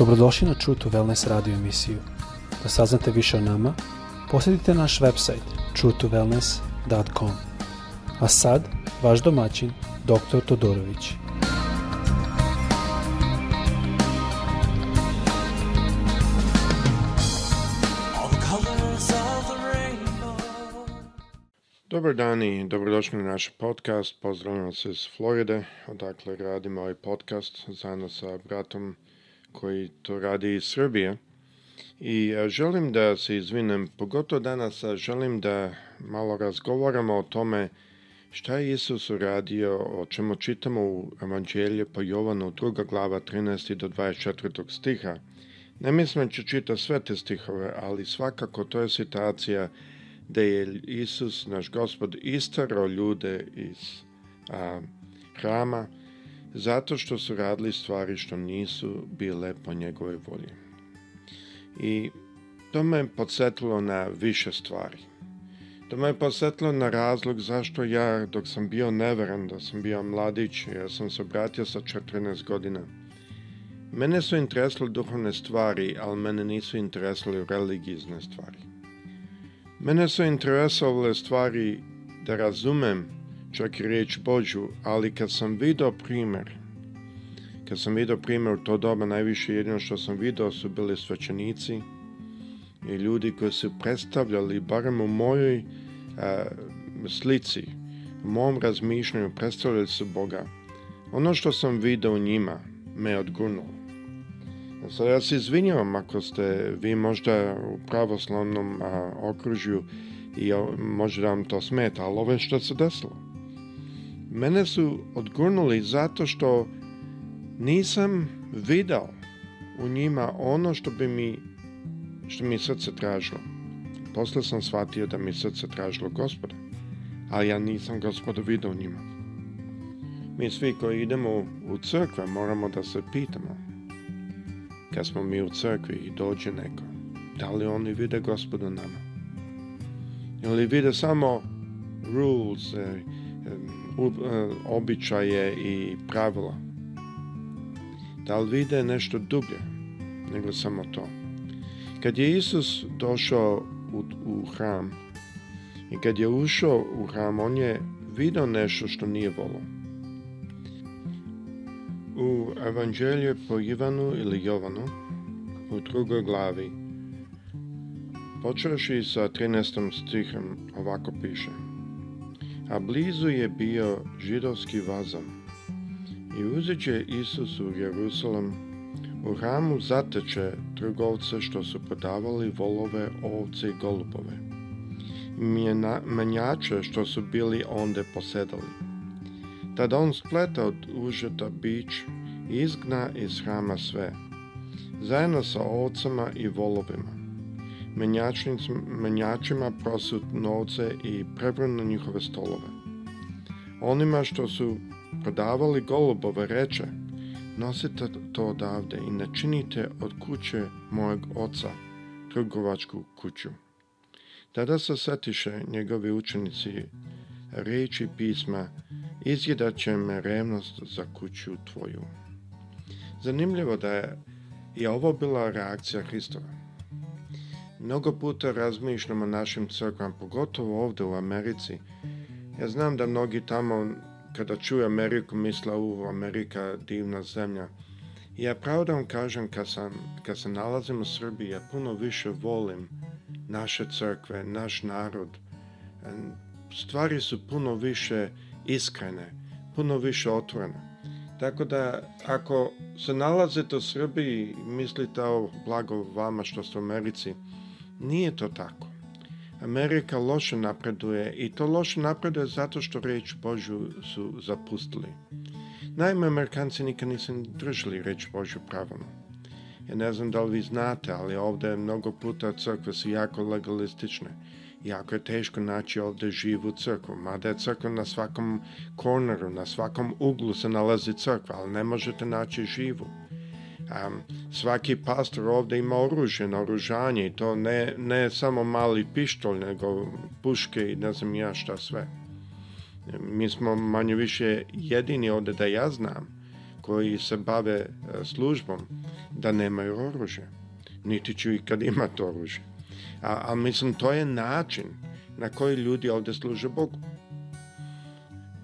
Dobrodošli na True to Wellness radio emisiju. Da saznate više o nama, posjetite naš website truetowellness.com. A sad, vaš domaćin, dr. Todorović. Dobar dan i dobrodošli na naš podcast. Pozdravljam se iz Floride, odakle radimo ovaj podcast zajedno sa bratom koji to radi iz Srbije. I e, želim da se izvinem, pogotovo danas želim da malo razgovaramo o tome šta je Isus uradio, o čemu čitamo u Evanđelje po pa Jovanu, druga glava, 13. do 24. stiha. Ne mislim da ću čita sve te stihove, ali svakako to je situacija da je Isus, naš gospod, istarao ljude iz a, hrama, zato što su radili stvari što nisu bile po njegovoj volji. I to me podsjetilo na više stvari. To me je podsjetilo na razlog zašto ja, dok sam bio neveran, dok sam bio mladić, ja sam se obratio sa 14 godina. Mene su interesile duhovne stvari, ali mene nisu interesile religijzne stvari. Mene su interesovale stvari da razumem čak i riječ Božu, ali kad sam video primer, kad sam video primer u to doba, najviše jedino što sam video su bili svećenici i ljudi koji su predstavljali, barem u mojoj a, slici, u mom razmišljanju, predstavljali su Boga. Ono što sam video u njima me odgurnulo. Sad ja se izvinjavam ako ste vi možda u pravoslavnom a, okružju i možda vam to smeta, ali ovo je što se desilo. Mene su odgurnuli zato što nisam video u njima ono što bi mi što mi srce tražilo. Posle sam shvatio da mi srce tražilo gospoda, ali ja nisam gospoda video u njima. Mi svi koji idemo u crkve moramo da se pitamo kad smo mi u crkvi i dođe neko, da li oni vide gospoda nama? Ili vide samo rules, eh, E, običaje i pravila. Da li vide nešto dublje nego samo to? Kad je Isus došao u, u hram i kad je ušao u hram, on je video nešto što nije volio. U evanđelju po Ivanu ili Jovanu, u drugoj glavi, počeoši sa 13. stihom, ovako piše – a blizu je bio židovski vazam. I uzeće Isus u Jerusalim, u hramu zateče trgovce što su prodavali volove, ovce i golubove. Mjena, menjače što su bili onde posedali. Tada on spleta od užeta bić i izgna iz hrama sve, zajedno sa ovcama i volovima menjačima prosu novce i prebranu na njihove stolove. Onima što su prodavali golubove reče, nosite to odavde i načinite od kuće mojeg oca, trgovačku kuću. Tada se setiše njegovi učenici reči pisma, izjedat će me revnost za kuću tvoju. Zanimljivo da je i ovo bila reakcija Hristova. Mnogo puta razmišljam o našim crkvama, pogotovo ovde u Americi. Ja znam da mnogi tamo kada čuju Ameriku misle u Amerika divna zemlja. Ja pravda vam kažem kad, sam, kad se nalazim u Srbiji ja puno više volim naše crkve, naš narod. Stvari su puno više iskrene, puno više otvorene. Tako da ako se nalazite u Srbiji mislite o blago vama što ste u Americi, Nije to tako. Amerika loše napreduje i to loše napreduje zato što reč Božju su zapustili. Naime, Amerikanci nikad nisu držali reč Božju pravilno. Ja ne znam da li vi znate, ali ovdje mnogo puta crkve su jako legalistične. Jako je teško naći ovde živu crkvu, mada je crkva na svakom korneru, na svakom uglu se nalazi crkva, ali ne možete naći živu. Um, svaki pastor ovde ima oružje, naoružanje i to ne, ne samo mali pištolj, nego puške i ne znam ja šta sve. Mi smo manje više jedini ovde da ja znam koji se bave e, službom da nemaju oružje. Niti ću ikad imati oružje. A, a mislim to je način na koji ljudi ovde služe Bogu.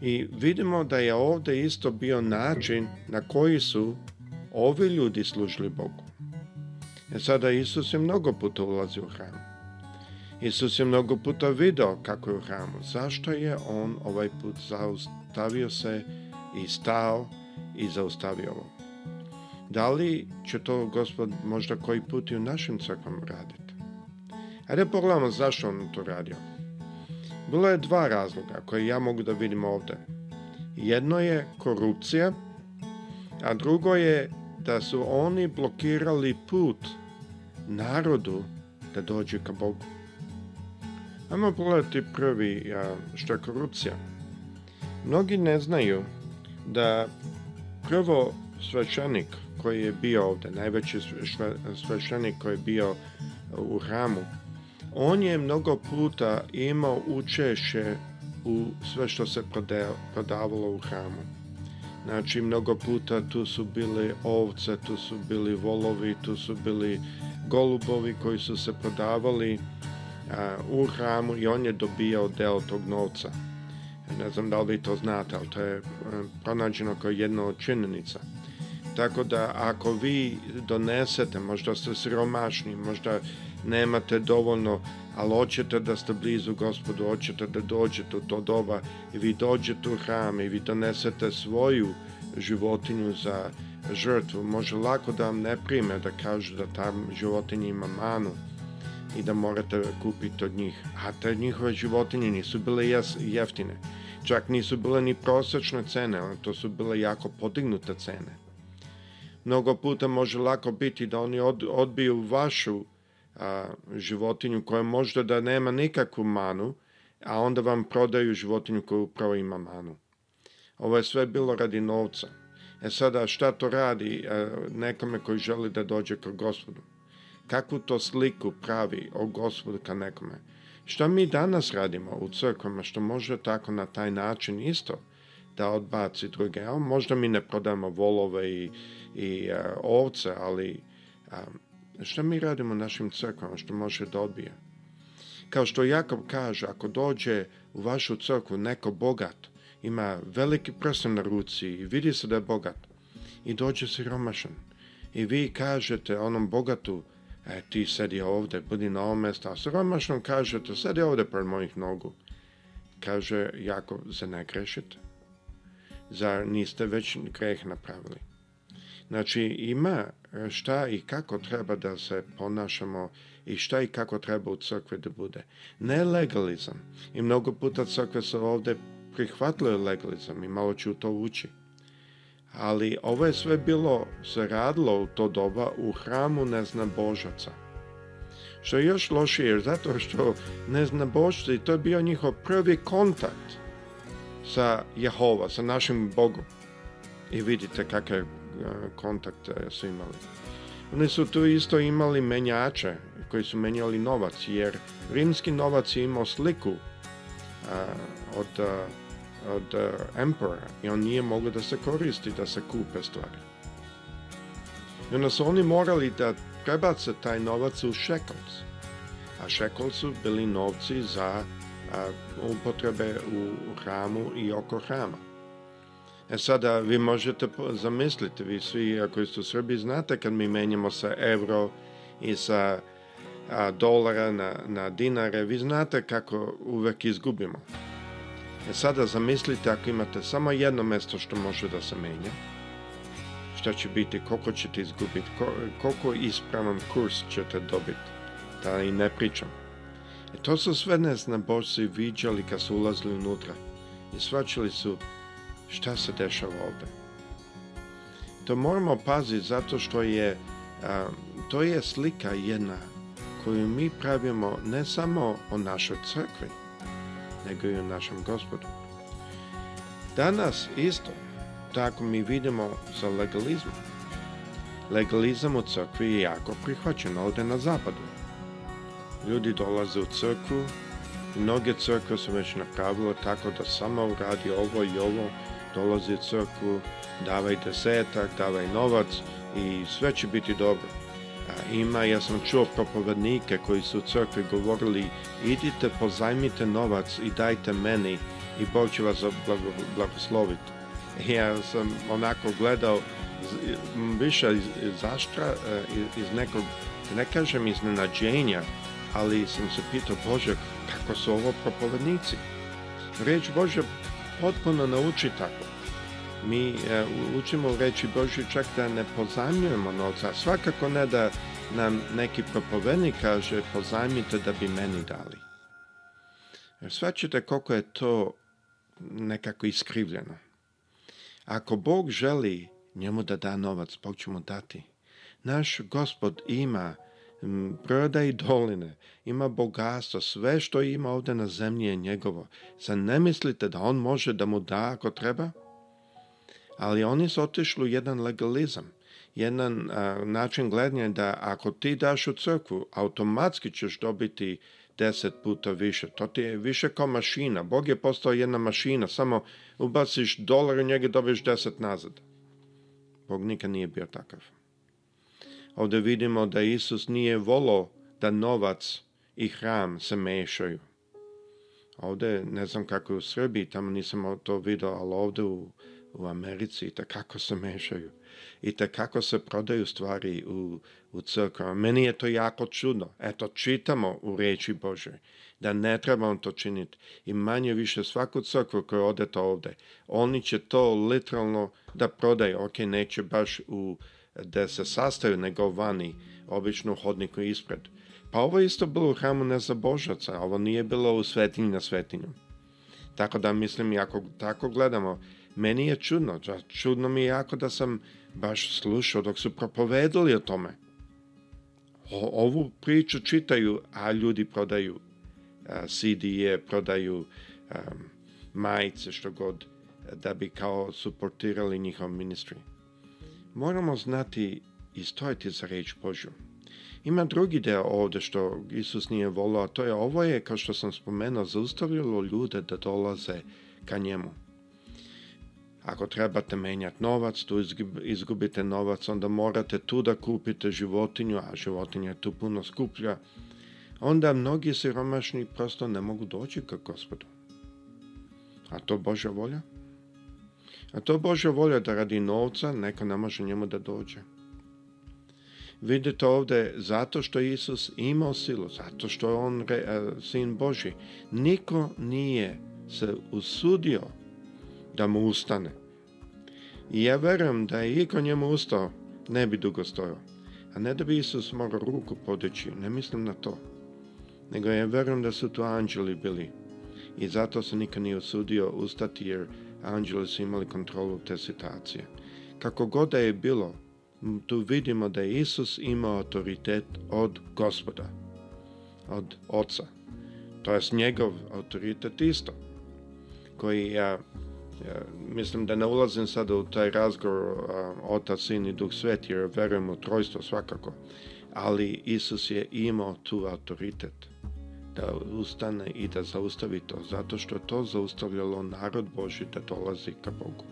I vidimo da je ovde isto bio način na koji su ovi ljudi služili Bogu. Jer sada Isus je mnogo puta ulazio u hram. Isus je mnogo puta video kako je u hramu. Zašto je on ovaj put zaustavio se i stao i zaustavio ovo? Da li će to gospod možda koji put i u našim crkvama raditi? Ajde da pogledamo zašto on to radio. Bilo je dva razloga koje ja mogu da vidim ovde. Jedno je korupcija, a drugo je da su oni blokirali put narodu da dođe ka Bogu. Ajmo pogledati prvi što je korupcija. Mnogi ne znaju da prvo svešenik koji je bio ovde, najveći svešenik koji je bio u hramu, on je mnogo puta imao učešće u sve što se prodavalo u hramu. Znači, mnogo puta tu su bile ovce, tu su bili volovi, tu su bili golubovi koji su se prodavali a, u hramu i on je dobijao deo tog novca. Ne znam da li to znate, ali to je e, pronađeno kao jedna od činjenica. Tako da ako vi donesete, možda ste siromašni, možda nemate dovoljno, ali hoćete da ste blizu gospodu, hoćete da dođete u to doba i vi dođete u hram i vi donesete svoju životinju za žrtvu. Može lako da vam ne prime da kažu da tam životinja ima manu i da morate kupiti od njih. A te njihove životinje nisu bile jeftine. Čak nisu bile ni prosečne cene, ali to su bile jako podignute cene mnogo puta može lako biti da oni odbiju vašu a, životinju koja možda da nema nikakvu manu, a onda vam prodaju životinju koja upravo ima manu. Ovo je sve bilo radi novca. E sada, šta to radi a, e, nekome koji želi da dođe kod gospodu? Kakvu to sliku pravi o gospodu ka nekome? Šta mi danas radimo u crkvama što može tako na taj način isto? da odbaci druge. A možda mi ne prodamo volove i, i a, e, ovce, ali a, šta mi radimo našim crkvama što može da odbije? Kao što Jakob kaže, ako dođe u vašu crkvu neko bogat, ima veliki prsten na ruci i vidi se da je bogat i dođe siromašan i vi kažete onom bogatu e, ti sedi ovde, budi na ovom mjestu, a siromašnom kažete sedi ovde pred mojih nogu. Kaže Jakob, za ne grešite. Zar niste već greh napravili? Znači, ima e, šta i kako treba da se ponašamo i šta i kako treba u crkvi da bude. Ne legalizam. I mnogo puta crkve se ovdje prihvatile legalizam i malo ću to ući. Ali ovo je sve bilo, se radilo u to doba u hramu nezna neznabožaca. Što je još lošije, zato što neznabožci, to je bio njihov prvi kontakt sa Jehova, sa našim Bogom. I vidite kakve kontakte su imali. Oni su tu isto imali menjače koji su menjali novac, jer rimski novac je imao sliku a, od, a, od a, emperora i on nije mogao da se koristi, da se kupe stvari. I onda su oni morali da prebace taj novac u shekels. A shekels su bili novci za a, upotrebe u hramu i oko hrama. E sada, vi možete zamisliti, vi svi ako ste u Srbiji znate kad mi menjamo sa evro i sa a, dolara na, na dinare, vi znate kako uvek izgubimo. E sada zamislite ako imate samo jedno mesto što može da se menja, šta će biti, koliko ćete izgubiti, koliko ispravan kurs ćete dobiti, da i ne pričam. E to su sve neznabošci viđali kad su ulazili unutra i svačili su šta se dešava ovde. To moramo paziti zato što je a, to je slika jedna koju mi pravimo ne samo o našoj crkvi, nego i o našem gospodu. Danas isto tako mi vidimo sa legalizmom. Legalizam u crkvi je jako prihvaćen ovde na zapadu. Ljudi dolaze u crku, mnoge crkve su već napravile tako da samo uradi ovo i ovo, dolazi u crkvu, davaj desetak, davaj novac i sve će biti dobro. A ima, ja sam čuo propovednike koji su u crkvi govorili idite pozajmite novac i dajte meni i Bog će vas blagosloviti. Ja sam onako gledao više iz, zaštra, e, iz nekog, ne kažem iznenađenja, ali sam se pitao, Bože, kako su ovo propovednici? Reč Bože potpuno nauči tako. Mi e, učimo reči Božju čak da ne pozajmujemo novca, svakako ne da nam neki propovednik kaže pozajmite da bi meni dali. Svačite koliko je to nekako iskrivljeno. Ako Bog želi njemu da da novac, Bog će mu dati. Naš gospod ima prodaje doline, ima bogatstvo, sve što ima ovde na zemlji je njegovo. Sad ne mislite da on može da mu da ako treba? Ali oni su otišli u jedan legalizam, jedan a, način gledanja da ako ti daš u crkvu, automatski ćeš dobiti deset puta više. To ti je više kao mašina. Bog je postao jedna mašina, samo ubaciš dolar u njega i dobiješ deset nazad. Bog nikad nije bio takav. Ovde vidimo da Isus nije volao da novac i hram se mešaju. Ovde, ne znam kako je u Srbiji, tamo nisam to vidio, ali ovde u, u Americi i kako se mešaju. I kako se prodaju stvari u, u crkvama. Meni je to jako čudno. Eto, čitamo u reči Bože da ne treba on to činiti. I manje više svaku crkvu koja to ovde, oni će to literalno da prodaju. Ok, neće baš u gde da se sastaju nego vani, obično u hodniku ispred. Pa ovo isto bilo u hramu ne za Božaca, ovo nije bilo u svetinji na svetinju. Tako da mislim, ako tako gledamo, meni je čudno, čudno mi je jako da sam baš slušao dok su propovedali o tome. O, ovu priču čitaju, a ljudi prodaju CD-je, prodaju um, majice, što god, da bi kao suportirali njihov ministrij moramo znati i stojiti za reč Božju. Ima drugi deo ovde što Isus nije volao, a to je ovo je, kao što sam spomenuo, zaustavljalo ljude da dolaze ka njemu. Ako trebate menjati novac, tu izgubite novac, onda morate tu da kupite životinju, a životinja je tu puno skuplja, onda mnogi siromašni prosto ne mogu doći ka gospodu. A to Božja volja? A to Bože volja da radi novca neko ne može njemu da dođe. Vidite ovde, zato što Isus imao silu, zato što je on e, sin Boži, niko nije se usudio da mu ustane. I ja verujem da je iko njemu ustao, ne bi dugo stojao. A ne da bi Isus mogao ruku podići, ne mislim na to. Nego ja verujem da su tu anđeli bili. I zato se niko nije usudio ustati jer anđeli su imali kontrolu te situacije. Kako god da je bilo, tu vidimo da je Isus imao autoritet od gospoda, od oca. To je njegov autoritet isto, koji ja, ja, mislim da ne ulazim sada u taj razgovor otac, sin i duh svet, jer verujem u trojstvo svakako, ali Isus je imao tu autoritet da ustane i da zaustavi to, zato što to zaustavljalo narod Boži da dolazi ka Bogu.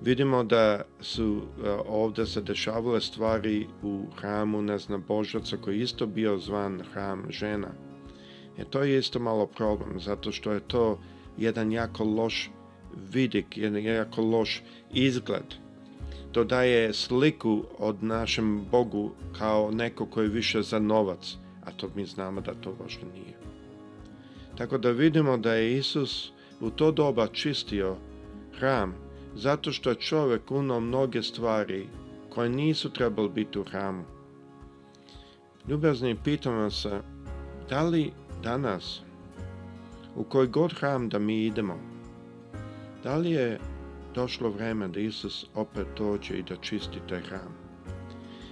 Vidimo da su e, ovdje se dešavale stvari u hramu, ne znam, Božaca koji isto bio zvan hram žena. E to je isto malo problem, zato što je to jedan jako loš vidik, jedan jako loš izgled. To daje sliku od našem Bogu kao neko koji je više za novac a to mi znamo da to baš nije. Tako da vidimo da je Isus u to doba čistio hram zato što je čovjek unao mnoge stvari koje nisu trebali biti u hramu. Ljubazni, pitamo se da li danas u koji god hram da mi idemo, da li je došlo vreme da Isus opet dođe i da čisti taj hram?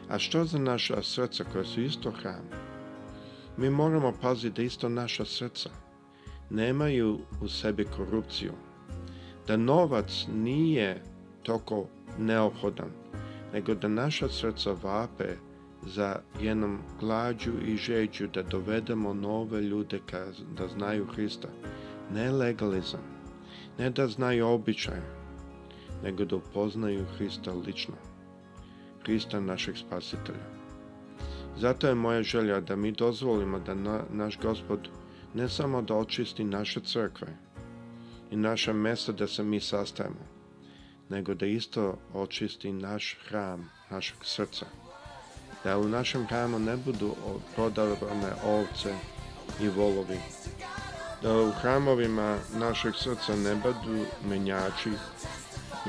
A što za naša srca koja su isto hram? Mi moramo paziti da isto naša srca nemaju u sebi korupciju, da novac nije toko neophodan, nego da naša srca vape za jednom glađu i žeđu da dovedemo nove ljude ka, da znaju Hrista. Ne legalizam, ne da znaju običaje, nego da upoznaju Hrista lično. Hrista našeg spasitelja. Zato je moja želja da mi dozvolimo da na, naš gospod ne samo da očisti naše crkve i naša mesta da se mi sastajemo, nego da isto očisti naš hram, našeg srca. Da u našem hramu ne budu prodavane ovce i volovi. Da u hramovima našeg srca ne budu menjači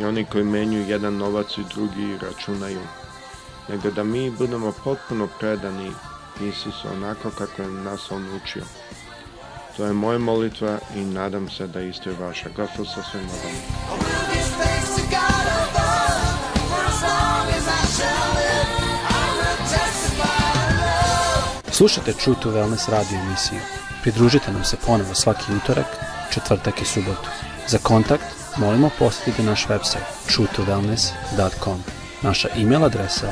i oni koji menjuju jedan novac i drugi računaju nego da mi budemo potpuno predani Isusu onako kako je nas on učio. To je moja molitva i nadam se da isto je vaša. Gospod sa svima Slušajte True to Wellness radio emisiju. Pridružite nam se ponovo svaki utorak, četvrtak i subotu. Za kontakt molimo posjetite naš website www.truetowellness.com Naša e-mail adresa